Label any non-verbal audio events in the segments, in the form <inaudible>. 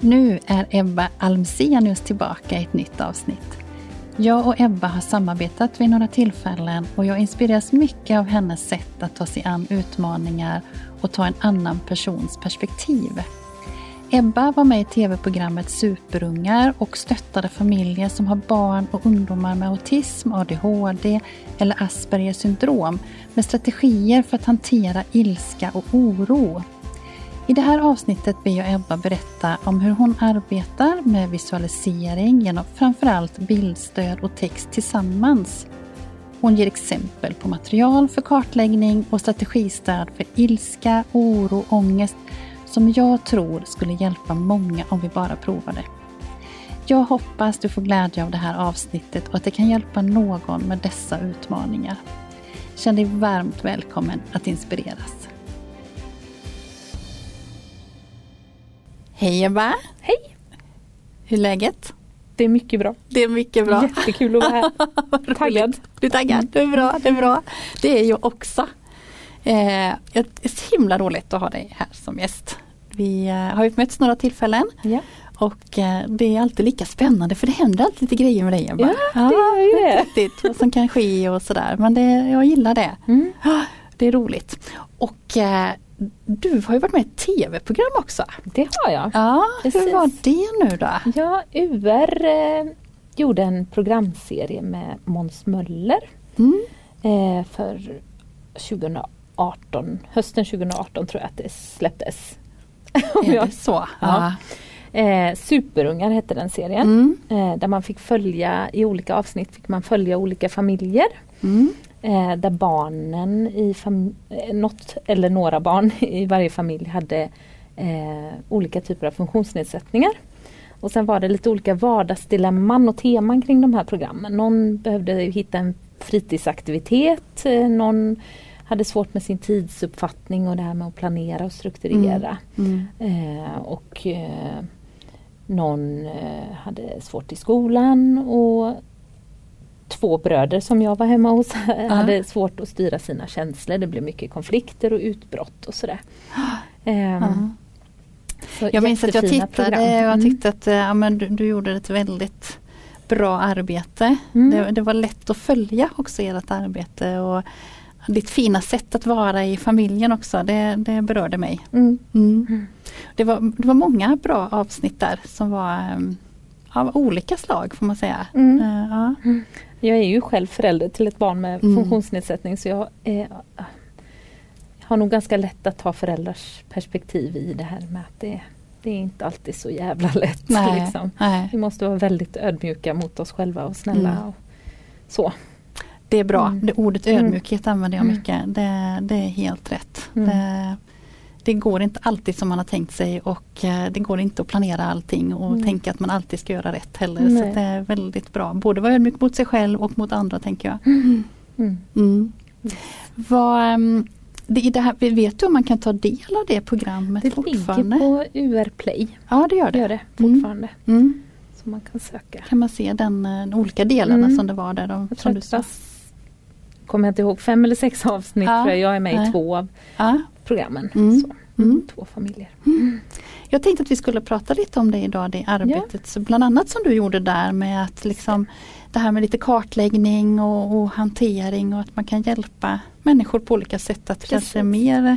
Nu är Ebba Almsenius tillbaka i ett nytt avsnitt. Jag och Ebba har samarbetat vid några tillfällen och jag inspireras mycket av hennes sätt att ta sig an utmaningar och ta en annan persons perspektiv. Ebba var med i tv-programmet Superungar och stöttade familjer som har barn och ungdomar med autism, ADHD eller Aspergers syndrom med strategier för att hantera ilska och oro. I det här avsnittet ber jag Ebba berätta om hur hon arbetar med visualisering genom framförallt bildstöd och text tillsammans. Hon ger exempel på material för kartläggning och strategistöd för ilska, oro, ångest som jag tror skulle hjälpa många om vi bara provade. Jag hoppas du får glädje av det här avsnittet och att det kan hjälpa någon med dessa utmaningar. Känn dig varmt välkommen att inspireras. Hej Ebba! Hej! Hur är läget? Det är mycket bra. Det är mycket bra. Jättekul att vara här. <laughs> Taggad. Du är taggad? Det är bra, det är bra. Det är jag också. Eh, det är så himla roligt att ha dig här som gäst. Vi eh, har ju mötts några tillfällen Ja, och eh, det är alltid lika spännande för det händer alltid lite grejer med dig Ebba. Ja, det gör ju det. Vad som kan ske och sådär. Men det, jag gillar det. mm. Ah, Det är roligt. Och du har ju varit med i ett tv-program också. det har jag. Ja, Precis. hur var det nu då? Ja, UR eh, gjorde en programserie med Måns Möller Mm. eh, för 2018, hösten 2018 tror jag att det släpptes. <laughs> Om Är jag- det så? Ja. Eh, Superungar hette den serien. Mm. Eh, där man fick följa, i olika avsnitt fick man följa olika familjer. Mm. Eh, där barnen i eh, något eller några barn <laughs> i varje familj hade eh, olika typer av funktionsnedsättningar. Och sen var det lite olika vardagsdilemman och teman kring de här programmen. Någon behövde hitta en fritidsaktivitet, eh, någon hade svårt med sin tidsuppfattning och det här med att planera och strukturera. Mm. Eh, och eh, någon eh, hade svårt i skolan och två bröder som jag var hemma hos hade svårt att styra sina känslor. Det blev mycket konflikter och utbrott och sådär. Eh, Ja. så Jag minns att jag tittade program. och jag Mm. tyckte att ja, men du, du gjorde ett väldigt bra arbete. Mm. Det, det var lätt att följa också ert arbete och ditt fina sätt att vara i familjen också. Det, det berörde mig. Mm. Mm. Mm. Det, var, det var många bra avsnitt där som var um, av olika slag får man säga. Mm. Eh, ja. Jag är ju själv förälder till ett barn med Mm. funktionsnedsättning så jag eh, har nog ganska lätt att ta föräldrars perspektiv i det här med att det, det är inte alltid så jävla lätt. Nej, Liksom. nej, Vi måste vara väldigt ödmjuka mot oss själva och snälla. Mm. Och så. det är bra. Mm. Det ordet Mm. ödmjukhet använder jag Mm. mycket. Det, det är helt rätt. Mm. Det, det går inte alltid som man har tänkt sig och eh, det går inte att planera allting och Mm. tänka att man alltid ska göra rätt heller. Nej. Så det är väldigt bra. Både vara ödmjuk mot sig själv och mot andra tänker jag. Mm. Mm. Vad, ehm, det, det här, vet du om man kan ta del av det programmet Det fortfarande? ligger på UR Play. Ja det gör Det det. gör det Mm. fortfarande. Mm. Så man kan söka. Kan man se den, eh, de olika delarna Mm. som det var där? De, Jag som tror du att sa. Kommer jag inte ihåg, fem eller sex avsnitt Ja. tror jag. Jag är med Nej. i två av Ja. programmen. Mm. Mm. Två familjer. Jag tänkte att vi skulle prata lite om det idag, det arbetet. Så bland annat som du gjorde där med att liksom det här med lite kartläggning och, och hantering och att man kan hjälpa människor på olika sätt att Precis. kanske mer eh,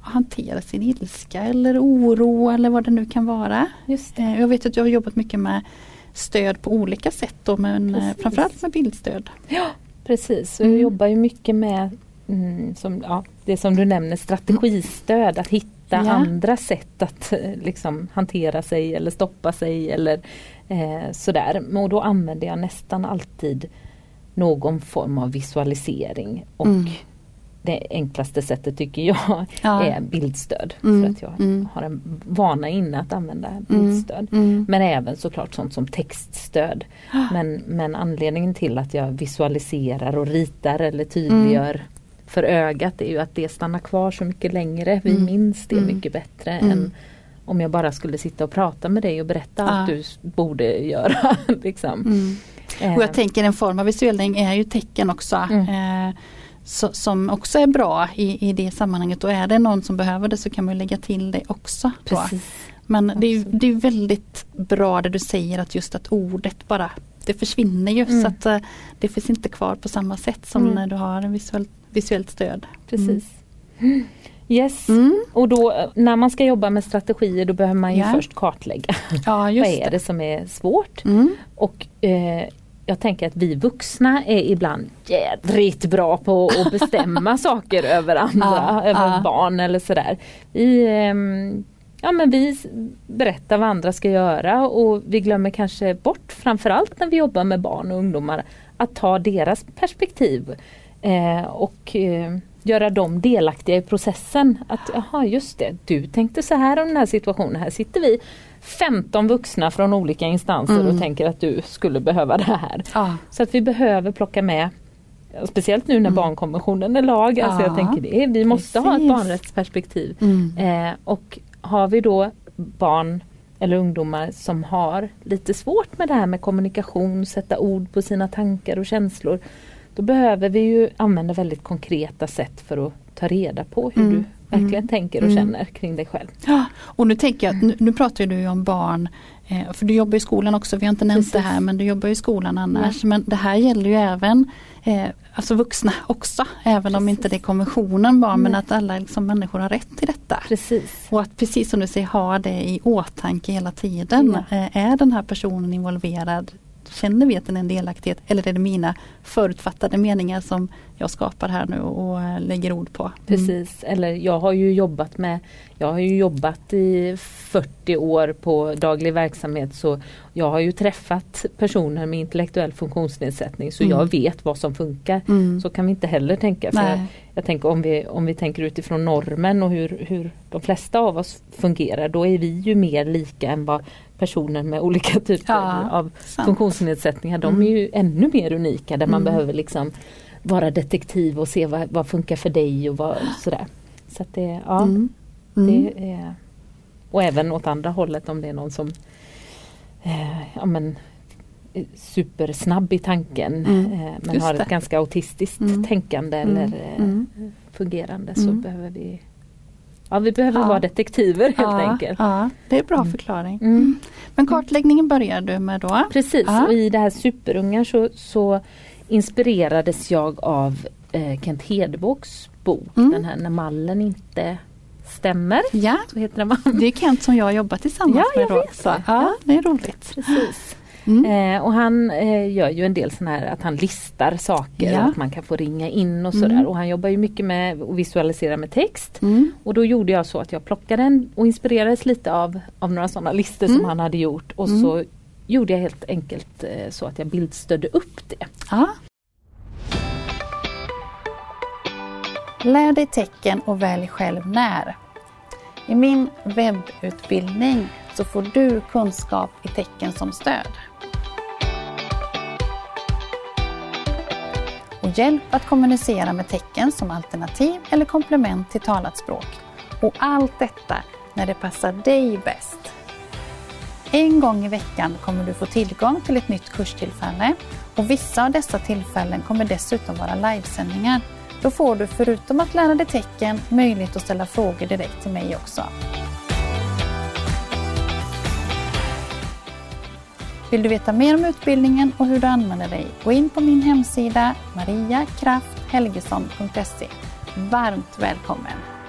hantera sin ilska eller oro eller vad det nu kan vara. Eh, Jag vet att du har jobbat mycket med stöd på olika sätt då, men eh, Precis. framförallt med bildstöd. Ja, precis. Jag Mm. jobbar ju mycket med mm, som, ja, det som du nämner strategistöd, att hitta Ja. andra sätt att eh, liksom, hantera sig eller stoppa sig eller eh, sådär. Och då använder jag nästan alltid någon form av visualisering och Mm. Det enklaste sättet tycker jag Ja. är bildstöd. Mm, För att jag mm. har en vana inne att använda bildstöd. Mm. Men även såklart sånt som textstöd. Men, men anledningen till att jag visualiserar och ritar eller tydliggör Mm. för ögat är ju att det stannar kvar så mycket längre. Vi Mm. minns det Mm. mycket bättre Mm. än om jag bara skulle sitta och prata med dig och berätta allt Ja. du borde göra. <laughs> liksom. Mm. Eh, Och jag tänker en form av visualisering är ju tecken också. Mm. Eh, så, som också är bra i, i det sammanhanget och är det någon som behöver det så kan man lägga till det också. Men det är, det är väldigt bra det du säger att just att ordet bara det försvinner ju Mm. så att eh, det finns inte kvar på samma sätt som Mm. när du har en visuell, visuellt stöd. Precis. Yes. Mm. Och då eh, när man ska jobba med strategier då behöver man ju Ja. först kartlägga. Ja <laughs> Vad är det som är svårt? Mm. Och eh, jag tänker att vi vuxna är ibland jädrigt bra på att bestämma <laughs> saker över andra, över barn eller sådär. Vi, ehm, ja, men vi berättar vad andra ska göra och vi glömmer kanske bort, framförallt när vi jobbar med barn och ungdomar, att ta deras perspektiv eh, och eh, göra dem delaktiga i processen. Att jaha just det, du tänkte så här om den här situationen, här sitter vi 15 vuxna från olika instanser Mm. och tänker att du skulle behöva det här. Ja. Så att vi behöver plocka med Speciellt nu när Mm. barnkonventionen är lag. Alltså jag Ja, tänker det, vi måste ha ett precis. barnrättsperspektiv. Mm. Eh, och har vi då barn eller ungdomar som har lite svårt med det här med kommunikation, sätta ord på sina tankar och känslor. Då behöver vi ju använda väldigt konkreta sätt för att ta reda på hur Mm. du verkligen Mm. tänker och Mm. känner kring dig själv. Ja, och nu tänker jag, nu, nu pratar du om barn, eh, för du jobbar i skolan också, vi har inte nämnt Precis. det här men du jobbar i skolan annars. Men det här gäller ju även eh, alltså vuxna också, även om Precis. inte det är konventionen barn men Nej. att alla liksom, människor har rätt till detta. Precis. Och att precis som du säger ha det i åtanke hela tiden. Ja. Eh, är den här personen involverad? Känner vi att den är en delaktighet eller är det mina förutfattade meningar som jag skapar här nu och eh, lägger ord på? Mm. Precis, eller jag har ju jobbat med Jag har ju jobbat i 40 år på daglig verksamhet så jag har ju träffat personer med intellektuell funktionsnedsättning så Mm. jag vet vad som funkar. Mm. Så kan vi inte heller tänka. För jag, jag tänker om vi, om vi tänker utifrån normen och hur, hur de flesta av oss fungerar då är vi ju mer lika än vad personer med olika typer Ja, av sant. funktionsnedsättningar de Mm. är ju ännu mer unika där man Mm. behöver liksom vara detektiv och se vad, vad funkar för dig och vad, sådär. Så det, ja, Mm. Mm. det är, och även åt andra hållet om det är någon som eh, ja, men, supersnabb i tanken Mm. eh, men Just har det. ett ganska autistiskt Mm. tänkande Mm. eller eh, Mm. fungerande så behöver vi Ja vi behöver Ja. vara detektiver helt ja, enkelt. Ja, det är bra Mm. förklaring. Mm. Men kartläggningen börjar du med då? Precis, Ja. och i det här Superungar så, så inspirerades jag av eh, Kent Hedboks bok, Mm. den här När mallen inte stämmer. Ja, Så heter den det är Kent som jag har jobbat tillsammans Ja, med jag vet det. ja, det är roligt. Precis. Mm. Eh, och han eh, gör ju en del sådana här att han listar saker Ja. och att man kan få ringa in och Mm. sådär. Och han jobbar ju mycket med att visualisera med text. Mm. Och då gjorde jag så att jag plockade en och inspirerades lite av, av några sådana listor som Mm. han hade gjort. Och Mm. så gjorde jag helt enkelt eh, så att jag bildstödde upp det. Ja. Lär dig tecken och välj själv när. I min webbutbildning så får du kunskap i tecken som stöd. Och hjälp att kommunicera med tecken som alternativ eller komplement till talat språk. Och allt detta när det passar dig bäst. En gång i veckan kommer du få tillgång till ett nytt kurstillfälle och vissa av dessa tillfällen kommer dessutom vara livesändningar. Då får du förutom att lära dig tecken möjlighet att ställa frågor direkt till mig också. Vill du veta mer om utbildningen och hur du använder dig? Gå in på min hemsida mariakrafthelgesson.se. Varmt välkommen!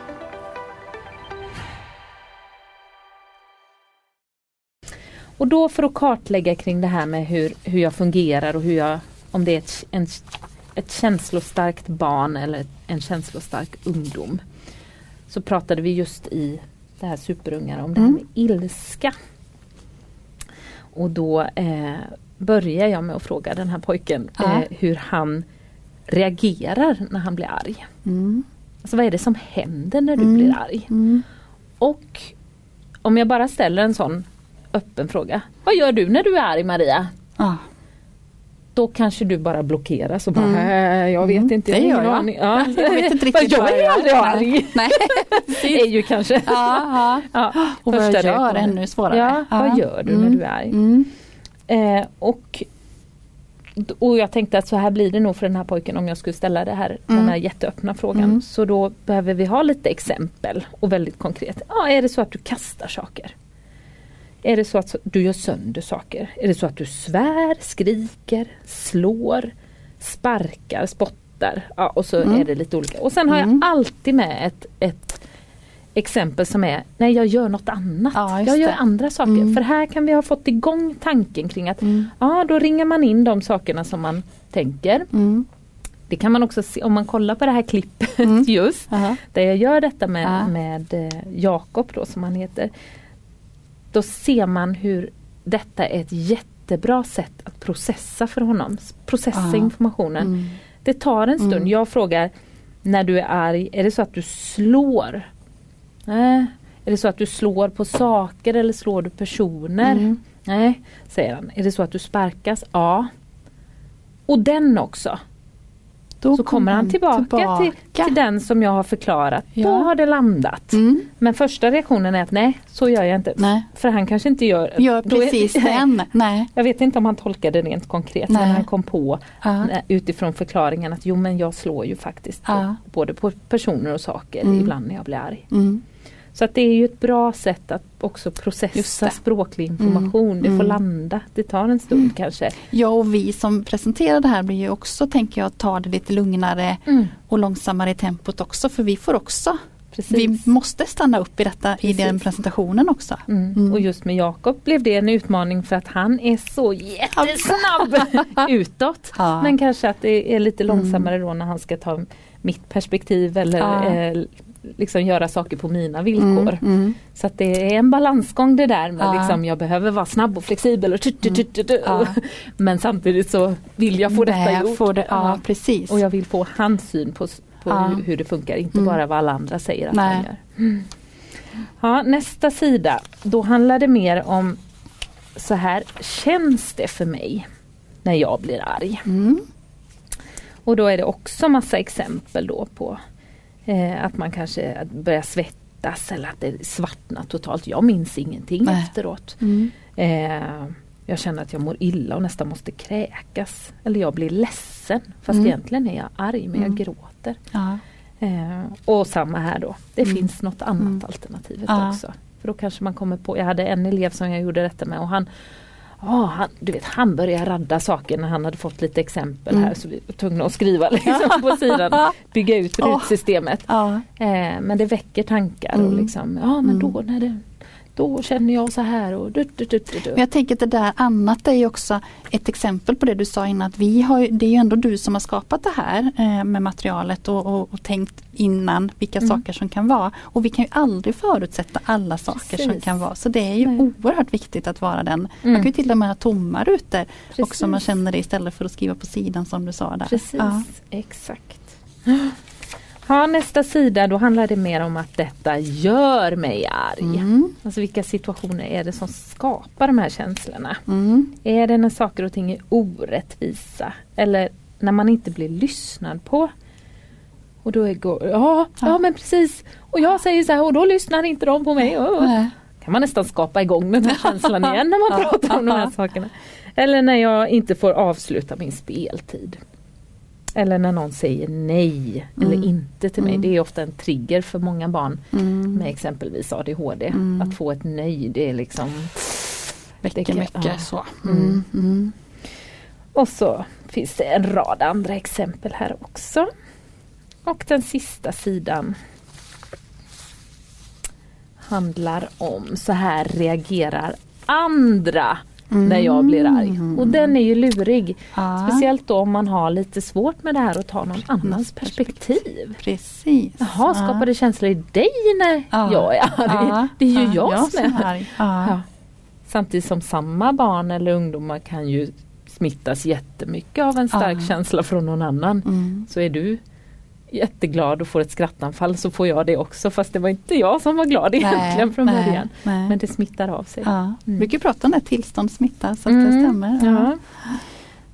Och då för att kartlägga kring det här med hur, hur jag fungerar och hur jag, om det är ett, en, ett känslostarkt barn eller en känslostark ungdom. Så pratade vi just i det här superungar om det här Mm. med ilska. Och då eh, börjar jag med att fråga den här pojken Ja. eh, hur han reagerar när han blir arg. Mm. Alltså vad är det som händer när du Mm. blir arg? Mm. Och om jag bara ställer en sån öppen fråga. Vad gör du när du är arg Maria? Ja. Då kanske du bara blockeras och bara, Mm. "Äh, jag vet Mm, inte. det jag gör jag. aning." Ja. Jag vet inte <laughs> riktigt jag är ju aldrig arg. <laughs> Nej, <laughs> är ju kanske. ja, ja. Ja, Och vad jag gör ännu svårare. Ja, vad gör du när Mm. du är arg? Mm. Eh, och, och jag tänkte att så här blir det nog för den här pojken om jag skulle ställa det här, den Mm. här jätteöppna frågan. Mm. Så då behöver vi ha lite exempel och väldigt konkret. Ja, är det så att du kastar saker? Är det så att du gör sönder saker? Är det så att du svär, skriker, slår, sparkar, spottar? Ja, och så Mm. är det lite olika. Och sen har Mm. jag alltid med ett, ett exempel som är, nej jag gör något annat. Ja, jag gör det. andra saker. Mm. För här kan vi ha fått igång tanken kring att Mm. ja, då ringar man in de sakerna som man tänker. Mm. Det kan man också se om man kollar på det här klippet Mm. <laughs> just. Aha. Där jag gör detta med, Ja. med eh, Jakob då som han heter. Då ser man hur detta är ett jättebra sätt att processa för honom. Processa Ja. informationen. Mm. Det tar en stund. Mm. Jag frågar när du är arg, är det så att du slår? Nej. Är det så att du slår på saker eller slår du personer? Mm. Nej, säger han. Är det så att du sparkas? Ja. Och den också. Då Så kommer han tillbaka, Till, till den som jag har förklarat. Då Ja. har det landat. Mm. Men första reaktionen är att nej, så gör jag inte. Nej, För han kanske inte gör... gör då är- precis <laughs> den. Nej. Jag vet inte om han tolkade det rent konkret Nej. men han kom på Ja. eh, utifrån förklaringen att jo men jag slår ju faktiskt Ja. både på personer och saker Mm. ibland när jag blir arg. Mm. Så att det är ju ett bra sätt att också processa språklig information. Mm. Det får Mm. landa. Det tar en stund kanske. Ja och vi som presenterar det här blir ju också, tänker jag, ta det lite lugnare och långsammare i tempot också för vi får också, Precis. vi måste stanna upp i detta i Precis. den presentationen också. Mm. Mm. Och just med Jakob blev det en utmaning för att han är så jättesnabb <laughs> utåt. Ja. Men kanske att det är lite Mm. långsammare då när han ska ta mitt perspektiv eller Ja. eh, liksom göra saker på mina villkor. Mm. Mm. Så att det är en balansgång det där med Ja. liksom, jag behöver vara snabb och flexibel och tut, tut, tut. Ja. <laughs> Men samtidigt så vill jag få detta gjort. får det, ja, precis. Och jag vill få hans syn på, på Ja. hur, hur det funkar, inte Mm. bara vad alla andra säger att Nej. han gör. Ja, nästa sida, då handlar det mer om så här känns det för mig när jag blir arg. Mm. Och då är det också massa exempel då på eh, att man kanske börjar svettas eller att det svartnar totalt. Jag minns ingenting Nej. efteråt. Mm. Eh, jag känner att jag mår illa och nästan måste kräkas. Eller jag blir ledsen. Fast Mm. egentligen är jag arg men Mm. jag gråter. Ja. Eh, och samma här då. Det Mm. finns något annat Mm. alternativet Ja. också. För då kanske man kommer på, jag hade en elev som jag gjorde detta med och han Ja, han, du vet, han började radda saker när han hade fått lite exempel Mm. här så vi var tvungna att skriva <laughs> liksom på sidan, bygga ut <laughs> rutsystemet. Ja. Eh, men det väcker tankar och Mm. liksom, ja men Mm. då när det då känner jag så här och du, du, du, du, du. Men jag tänker att det där annat är ju också ett exempel på det du sa innan att vi har, det är ju ändå du som har skapat det här eh, med materialet och, och, och tänkt innan vilka Mm. saker som kan vara. Och vi kan ju aldrig förutsätta alla saker som Precis. kan vara. Så det är ju Nej. oerhört viktigt att vara den. Man Mm. kan ju till och med ha tomma rutor Precis. också om man känner det istället för att skriva på sidan som du sa där. Precis, Ja. exakt. <gasps> <gasps> Ja, nästa sida då handlar det mer om att detta gör mig arg. Mm. Alltså vilka situationer är det som skapar de här känslorna? Mm. Är det när saker och ting är orättvisa? Eller när man inte blir lyssnad på? Och då är går, ja, ja men precis. Och jag säger så här och då lyssnar inte de på mig. Nej. kan man nästan skapa igång den här <laughs> känslan igen när man pratar om de här sakerna. Eller när jag inte får avsluta min speltid. Eller när någon säger nej eller Mm. inte till mig. Mm. Det är ofta en trigger för många barn Mm. med exempelvis ADHD. Mm. Att få ett nej det är liksom Väcker mycket ja. så. Mm. Mm. Och så finns det en rad andra exempel här också. Och den sista sidan handlar om så här reagerar andra när jag blir arg. Och den är ju lurig. Ja. Speciellt då om man har lite svårt med det här att ta någon annans perspektiv. Precis. Jaha, skapar det känslor i dig när Ja. jag är arg? Det är ju Ja, jag som är arg. Ja. Samtidigt som samma barn eller ungdomar kan ju smittas jättemycket av en stark känsla från någon annan. Mm. Så är du jätteglad och får ett skrattanfall så får jag det också fast det var inte jag som var glad egentligen från nej, början. nej. Men det smittar av sig. Ja. Mm. Vi brukar prata om det, tillstånd smittar, så att det Mm, stämmer. Ja.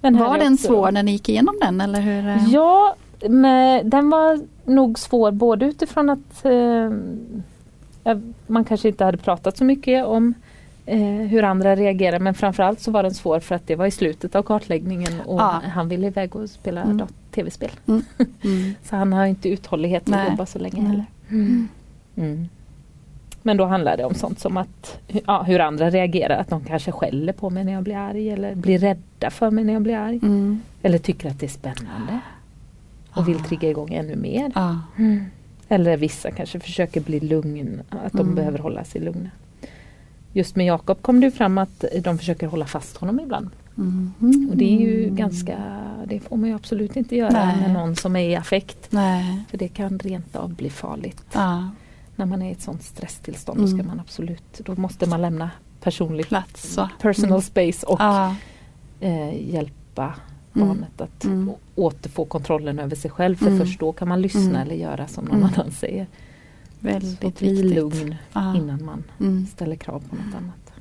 Här Var den svår när ni gick igenom den eller hur? eh? Ja, men den var nog svår både utifrån att eh, eh, man kanske inte hade pratat så mycket om eh, hur andra reagerar men framförallt så var den svår för att det var i slutet av kartläggningen och Ja. han ville iväg och spela Mm. dat- tv-spel. Mm. <laughs> Så han har inte uthållighet att jobba så länge Nej. heller. Mm. Men då handlar det om sånt som att ja, hur andra reagerar, att de kanske skäller på mig när jag blir arg eller blir rädda för mig när jag blir arg. Mm. Eller tycker att det är spännande och vill Ah. trigga igång ännu mer. Ja. Eller vissa kanske försöker bli lugn, att de Mm. behöver hålla sig lugna. Just med Jakob kom det fram att de försöker hålla fast honom ibland. Mm. Och det är ju ganska, det får man ju absolut inte göra Nej. med någon som är i affekt. Nej. För det kan rent av bli farligt. Ja. När man är i ett sånt stresstillstånd då ska Mm. man absolut, då måste man lämna personlig Plats så. personal Mm. space och Ja. eh, hjälpa Mm. barnet att Mm. återfå kontrollen över sig själv. För Mm. först då kan man lyssna Mm. eller göra som någon Mm. annan säger. Väldigt Och bli viktigt. lugn Ja. innan man Mm. ställer krav på något annat.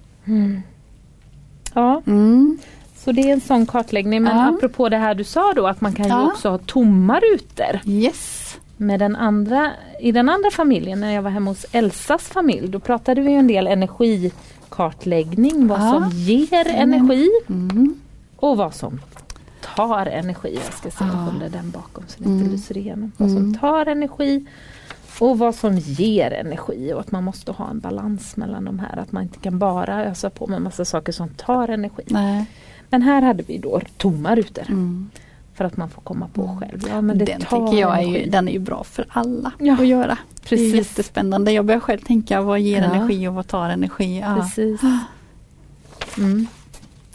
Ja, Mm. Så det är en sån kartläggning. Men Ja. apropå det här du sa då att man kan ju Ja. också ha tomma rutor. Yes. Med den andra, I den andra familjen, när jag var hemma hos Elsas familj, då pratade vi ju en del energikartläggning. Vad Ja. som ger energi Mm. och vad som tar energi. Jag ska se, jag Ja. håller den bakom så det inte Mm. lyser igenom. Vad som Mm. tar energi och vad som ger energi och att man måste ha en balans mellan de här. Att man inte kan bara ösa på med massa saker som tar energi. Nej. Men här hade vi då tomma rutor Mm. för att man får komma på Mm. själv. Ja, men det den tar tänker jag är ju, den är ju bra för alla Ja, att göra. Det är Precis. jättespännande. Jag börjar själv tänka vad ger Ja. energi och vad tar energi. Precis. Mm.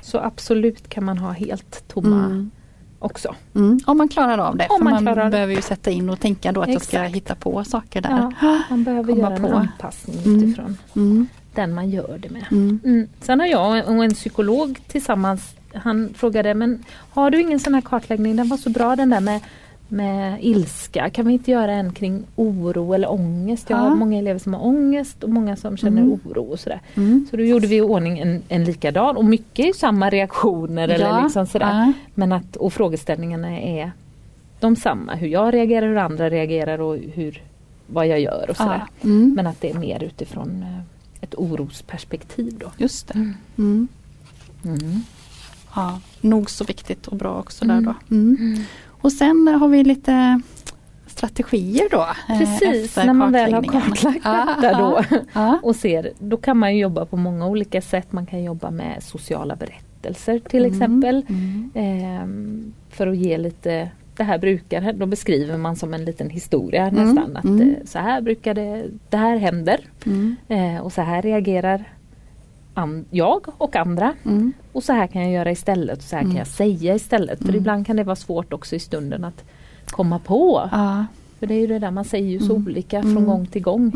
Så absolut kan man ha helt tomma Mm. också. Mm. Om man klarar av det. Om man man klarar behöver ju sätta in och tänka då att jag ska Exakt. hitta på saker där. Ja, man behöver Komma göra en på. anpassning Mm. utifrån Mm. den man gör det med. Sen har jag och en psykolog tillsammans, han frågade men har du ingen sån här kartläggning, den var så bra den där med, med ilska, kan vi inte göra en kring oro eller ångest? Jag har Ja. många elever som har ångest och många som känner Mm. oro och sådär. Mm. Så då gjorde vi i ordning en, en likadan och mycket är samma reaktioner eller Ja. liksom sådär. Ja. Men att, och frågeställningarna är de samma, hur jag reagerar, hur andra reagerar och hur, vad jag gör och sådär. Mm. Men att det är mer utifrån eh, ett orosperspektiv då. Just det. Mm. Mm. Mm. Ja, nog så viktigt och bra också Mm. där då. Mm. Och sen har vi lite strategier då. eh, Precis, när man väl har kartlagt Ja, detta då Ja. och ser, då kan man ju jobba på många olika sätt. Man kan jobba med sociala berättelser till Mm. exempel. Mm. Ehm, för att ge lite, det här brukar, då beskriver man som en liten historia Mm, nästan. Att mm. eh, så här brukar det, det här händer Mm. eh, och så här reagerar jag och andra. Mm. Och så här kan jag göra istället och så här Mm. kan jag säga istället. För Mm. ibland kan det vara svårt också i stunden att komma på. Ja. För det är ju det där, man säger ju så Mm. olika Mm. från gång till gång.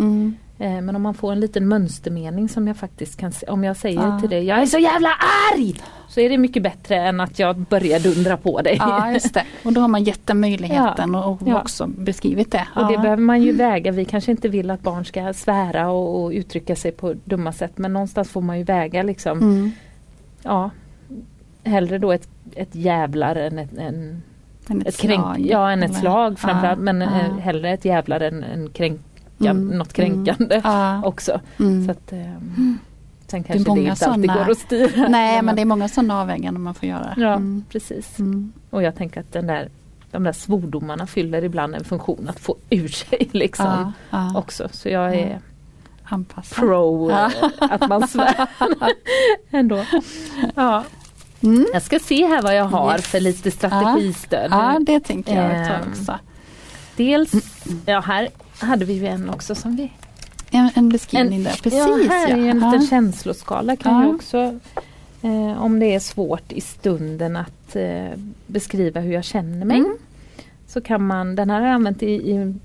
Eh, men om man får en liten mönstermening som jag faktiskt kan se, om jag säger Ja. till dig, jag är så jävla arg! Så är det mycket bättre än att jag börjar dundra på dig. ja, just det. Och då har man gett den möjligheten och, och Ja. också beskrivit det. Och det Ja. behöver man ju väga. Vi kanske inte vill att barn ska svära och, och uttrycka sig på dumma sätt men någonstans får man ju väga liksom. Mm. Ja, hellre då ett, ett jävlar än ett, en, Men ett ett kränk, slag, ja, än ett slag framförallt Ja, men ja. hellre ett jävlar än en kränka, Mm, något kränkande Mm. Ja. också. Mm. Så att, ehm, sen kanske det, många inte alltid går att styra. <laughs> Nej Men det är många sådana avväganden man får göra. Ja, Mm. precis. Mm. Och jag tänker att den där, de där svordomarna fyller ibland en funktion att få ur sig <laughs> liksom Ja, ja. också. Så jag är Anpassa. pro Ja. eh, att man <laughs> svär ändå. Ja. Mm. Jag ska se här vad jag har Yes. för lite strategistöd. Ja det tänker jag ta Ehm, också. Dels, ja här hade vi ju en också som vi en, en beskrivning där. Precis, ja, här är en ja. liten känsloskala kan Ja. också eh, om det är svårt i stunden att eh, beskriva hur jag känner mig. Mm. Så kan man, den här har jag använt i, i,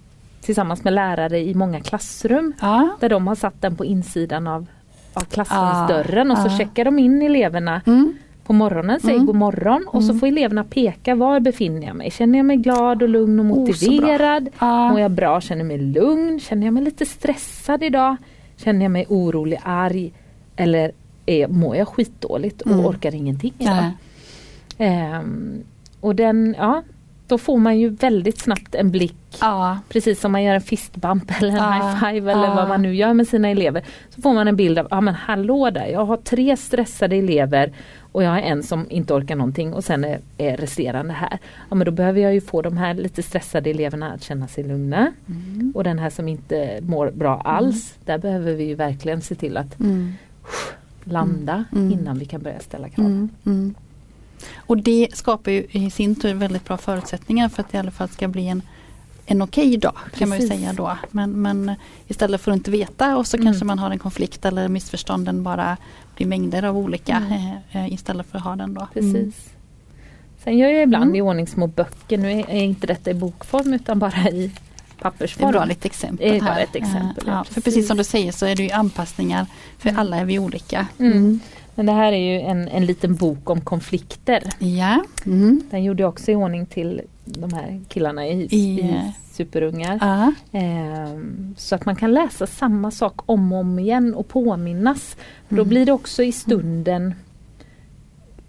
tillsammans med lärare i många klassrum. Ja. Där de har satt den på insidan av, av Ah, klassrumsdörren och så ah. checkar de in eleverna Mm. På morgonen, säger Mm. god morgon och så Mm. får eleverna peka var befinner jag mig. Känner jag mig glad och lugn och Oh, så motiverad? Ja. Mår jag bra? Känner mig lugn? Känner jag mig lite stressad idag? Känner jag mig orolig, arg? Eller är, mår jag skitdåligt och Mm. orkar ingenting idag? Ehm, och den, ja, då får man ju väldigt snabbt en blick Ja. Precis som man gör en fistbump <laughs> eller en Ja, high five eller ja. vad man nu gör med sina elever. Så får man en bild av, ja men hallå där, jag har tre stressade elever och jag har en som inte orkar någonting och sen är, är resterande här. Ja men då behöver jag ju få de här lite stressade eleverna att känna sig lugna. Mm. Och den här som inte mår bra alls, där behöver vi ju verkligen se till att Mm. landa Mm. innan vi kan börja ställa krav. Mm. Mm. Och det skapar ju i sin tur väldigt bra förutsättningar för att det i alla fall ska bli en, en okej dag kan man ju Precis. säga då. Men, men istället för att inte veta och så Mm. kanske man har en konflikt eller missförstånden bara blir mängder av olika Mm. <laughs> eh, istället för att ha den då. Precis. Sen gör jag ibland Mm. i ordning små böcker, nu är, inte detta i bokform utan bara i Det är pappersform. exempel Det är bara här. ett exempel, ja, ja, för precis. precis som du säger så är det ju anpassningar för Mm. alla är vi olika. Mm. Men det här är ju en, en liten bok om konflikter. Ja. Mm. Den gjorde jag också i ordning till de här killarna i, I, i, eh, Superungar. Ja. Ehm, så att man kan läsa samma sak om och om igen och påminnas. För Då Mm. blir det också i stunden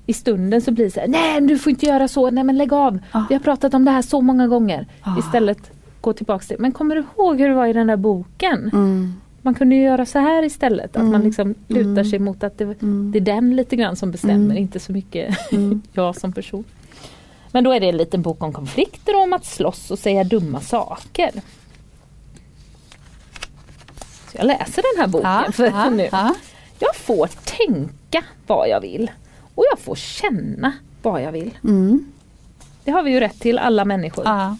i stunden så blir det så här, nej du får inte göra så, nej men lägg av. Ja. Vi har pratat om det här så många gånger. Ja. Istället gå tillbaks till, men kommer du ihåg hur det var i den där boken? Mm. Man kunde ju göra så här istället, att Mm. man liksom lutar Mm. sig mot att det, Mm. det är den lite grann som bestämmer, Mm. inte så mycket <laughs> Mm. jag som person. Men då är det en liten bok om konflikter och om att slåss och säga dumma saker. Så jag läser den här boken Ja, för ja, nu. ja. Jag får tänka vad jag vill och jag får känna vad jag vill. Mm. Det har vi ju rätt till alla människor. Ja.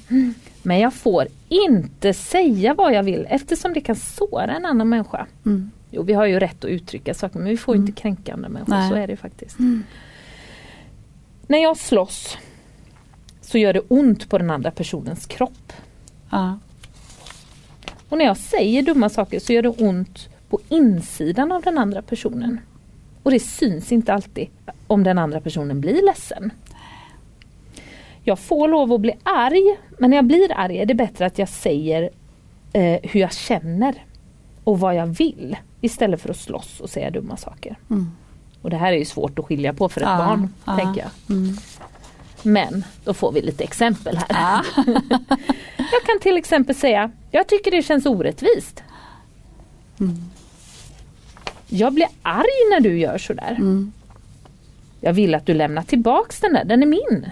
Men jag får inte säga vad jag vill eftersom det kan såra en annan människa. Mm. Jo, vi har ju rätt att uttrycka saker men vi får Mm. inte kränka andra människor, Nej. så är det faktiskt. Mm. När jag slåss så gör det ont på den andra personens kropp. Ja. Och när jag säger dumma saker så gör det ont på insidan av den andra personen. Och det syns inte alltid om den andra personen blir ledsen. Jag får lov att bli arg, men när jag blir arg är det bättre att jag säger eh, hur jag känner och vad jag vill istället för att slåss och säga dumma saker. Mm. Och det här är ju svårt att skilja på för ett Ja, barn, ja. tänker jag. Mm. Men då får vi lite exempel här. Ja. <laughs> Jag kan till exempel säga, jag tycker det känns orättvist. Mm. Jag blir arg när du gör sådär. Mm. Jag vill att du lämnar tillbaks den där, den är min.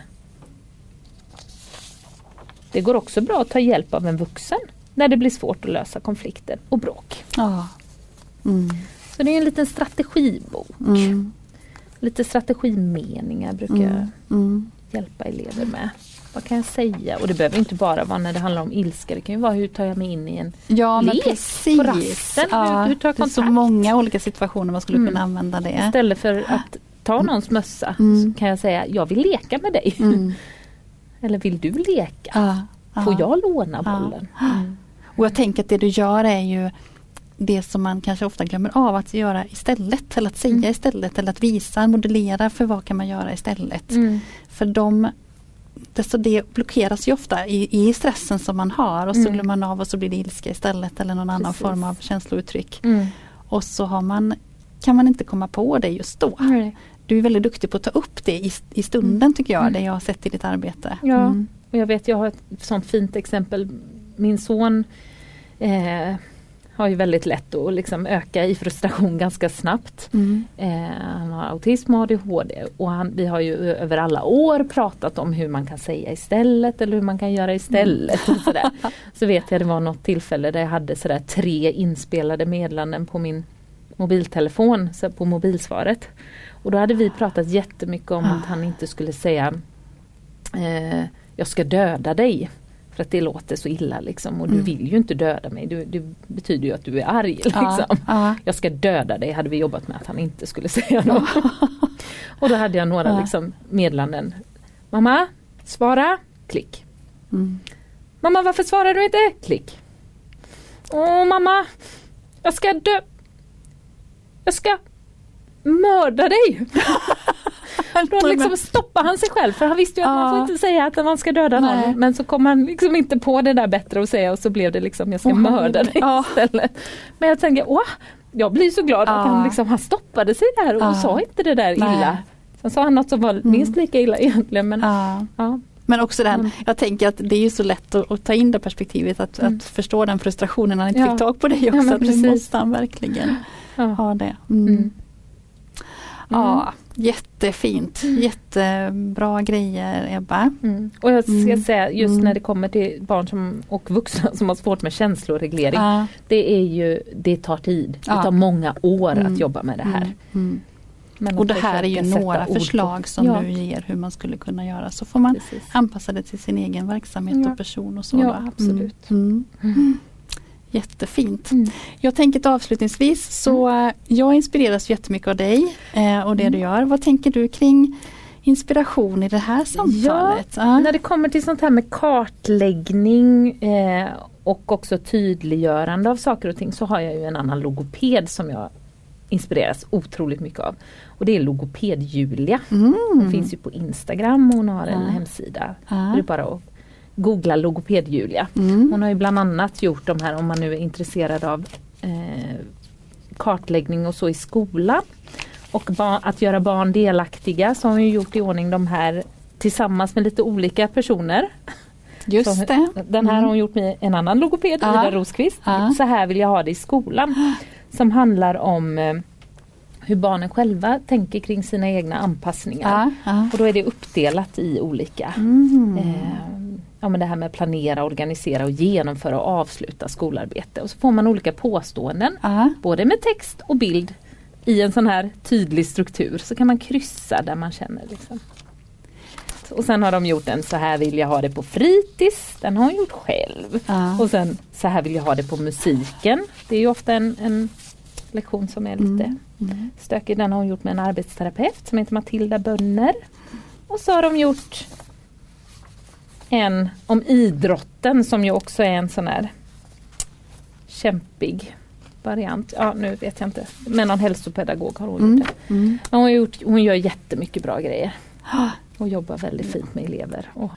Det går också bra att ta hjälp av en vuxen när det blir svårt att lösa konflikter och bråk. Ja. Mm. Så det är en liten strategibok. Mm. Lite strategimeningar brukar jag Mm. Mm. hjälpa elever med. Vad kan jag säga? Och det behöver inte bara vara när det handlar om ilska. Det kan ju vara hur tar jag mig in i en Ja Lek precis. på rasten. Ja, Hur- hur tar jag det är så kontakt? många olika situationer man skulle Mm. kunna använda det. Istället för att ta någons mössa Mm. så kan jag säga jag vill leka med dig. <laughs> Eller vill du leka? Ja. Får ja. jag låna bollen? Mm. Och jag tänker att det du gör är ju det som man kanske ofta glömmer av att göra istället. Eller att säga Mm. istället. Eller att visa, modellera för vad kan man göra istället. Mm. För de, det, så det blockeras ju ofta i, i stressen som man har och så Mm. glömmer man av och så blir det ilska istället eller någon annan Precis. form av känslouttryck. Mm. Och så har man, kan man inte komma på det just då. Du är väldigt duktig på att ta upp det i, i stunden tycker jag, Mm. det jag har sett i ditt arbete. Ja. Mm. Och jag vet, jag har ett sånt fint exempel. Min son eh, har ju väldigt lätt att liksom öka i frustration ganska snabbt. Mm. Eh, han har autism och ADHD och han, vi har ju över alla år pratat om hur man kan säga istället eller hur man kan göra istället. Och sådär. <laughs> Så vet jag det var något tillfälle där jag hade sådär tre inspelade meddelanden på min mobiltelefon, så på mobilsvaret. Och då hade vi pratat jättemycket om att han inte skulle säga eh, Jag ska döda dig. För att det låter så illa liksom och du Mm. vill ju inte döda mig. Du, det betyder ju att du är arg. Liksom. Ja, ja. Jag ska döda dig hade vi jobbat med att han inte skulle <laughs> säga då. <laughs> och då hade jag några Ja. liksom, meddelanden. Mamma, svara, klick. Mm. Mamma varför svarar du inte? Klick. Åh mamma, jag ska dö. Jag ska mörda dig. <laughs> Då liksom stoppar han sig själv för han visste ju att man Ja. får inte säga att man ska döda Nej. någon. Men så kom han liksom inte på det där bättre att säga och så blev det liksom jag ska Åh, mörda dig ja. istället. Men jag tänker, åh, jag blir så glad att Ja. han, liksom, han stoppade sig där och Ja. sa inte det där Nej. illa. Sen sa han något som var minst lika illa egentligen. Men, Ja. ja. Men också den, Mm. jag tänker att det är ju så lätt att, att ta in det perspektivet, att, Mm. att förstå den frustrationen när han inte Ja. fick tag på dig också. men att nu måste han verkligen Ja. ha det. Mm. Mm. Ja, jättefint. Jättebra grejer Ebba. Mm. Och jag ska Mm. säga just Mm. när det kommer till barn som, och vuxna <laughs> som har svårt med känsloreglering. Ja. Det är ju, det tar tid. Det Ja. tar många år Mm. att jobba med det här. Mm. Mm. Och det här är ju några förslag som ja, du ger hur man skulle kunna göra. Så får man Precis. anpassa det till sin egen verksamhet och person och så. Ja, absolut. Mm. Mm. Mm. Jättefint. Mm. Jag tänker att avslutningsvis så eh, jag inspireras jättemycket av dig eh, och det Mm. du gör. Vad tänker du kring inspiration i det här samtalet? Ja. När det kommer till sånt här med kartläggning eh, och också tydliggörande av saker och ting så har jag ju en annan logoped som jag inspireras otroligt mycket av. Och det är logoped-Julia. Hon Mm. finns ju på Instagram och hon har en Ja. hemsida. Ja. Det är bara att googla logoped-Julia. Mm. Hon har ju bland annat gjort de här om man nu är intresserad av eh, kartläggning och så i skolan. Och att göra barn delaktiga så har hon ju gjort i ordning de här tillsammans med lite olika personer. Just Så det. Den här Mm. har hon gjort med en annan logoped. Ida Rosqvist. Ja. Så här vill jag ha det i skolan. Som handlar om eh, hur barnen själva tänker kring sina egna anpassningar. Ja. Och då är det uppdelat i olika Mm. Eh, ja, men det här med planera, organisera och genomföra och avsluta skolarbete. Och så får man olika påståenden, Ja. både med text och bild i en sån här tydlig struktur. Så kan man kryssa där man känner. Liksom. Och sen har de gjort en så här vill jag ha det på fritids. Den har hon gjort själv. Ja. Och sen så här vill jag ha det på musiken. Det är ju ofta en, en lektion som är lite Mm. Mm. stökig. Den har hon gjort med en arbetsterapeut som heter Matilda Bönner. Och så har de gjort en om idrotten som ju också är en sån här kämpig variant. Ja nu vet jag inte. Men någon hälsopedagog har hon Mm. gjort det. Mm. Hon, har gjort, hon gör jättemycket bra grejer. Och jobbar väldigt fint med elever. Och,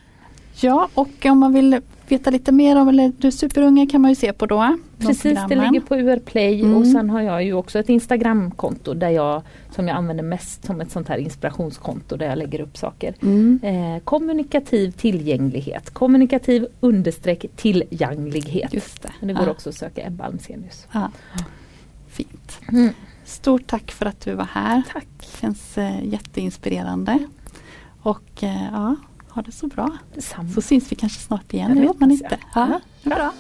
Ja, och om man vill veta lite mer om eller du superunga kan man ju se på då. precis, det ligger på UR Play Mm. och sen har jag ju också ett Instagramkonto där jag som jag använder mest som ett sånt här inspirationskonto där jag lägger upp saker. Mm. Eh, kommunikativ tillgänglighet, kommunikativ understreck tillgänglighet. Just det. Men det går Ja. också att söka Ebba Almsenius. Ja. Fint. Mm. Stort tack för att du var här. Tack. Känns eh, jätteinspirerande. Och eh, ja, ha det så bra. Detsamma. Så syns vi kanske snart igen, Ja, det vet man inte. Ja, Ja. bra.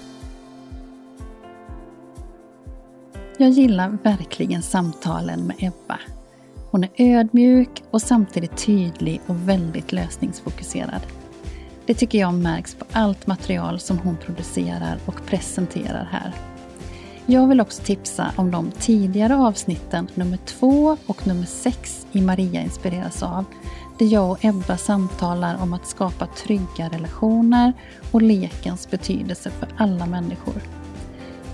Jag gillar verkligen samtalen med Ebba. Hon är ödmjuk och samtidigt tydlig och väldigt lösningsfokuserad. Det tycker jag märks på allt material som hon producerar och presenterar här. Jag vill också tipsa om de tidigare avsnitten nummer två och nummer sex i Maria inspireras av. Där jag och Ebba samtalar om att skapa trygga relationer och lekens betydelse för alla människor.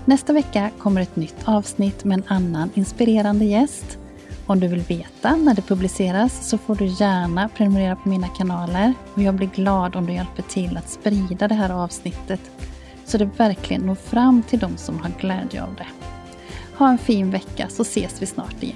Nästa vecka kommer ett nytt avsnitt med en annan inspirerande gäst. Om du vill veta när det publiceras så får du gärna prenumerera på mina kanaler och jag blir glad om du hjälper till att sprida det här avsnittet så det verkligen når fram till de som har glädje av det. Ha en fin vecka så ses vi snart igen.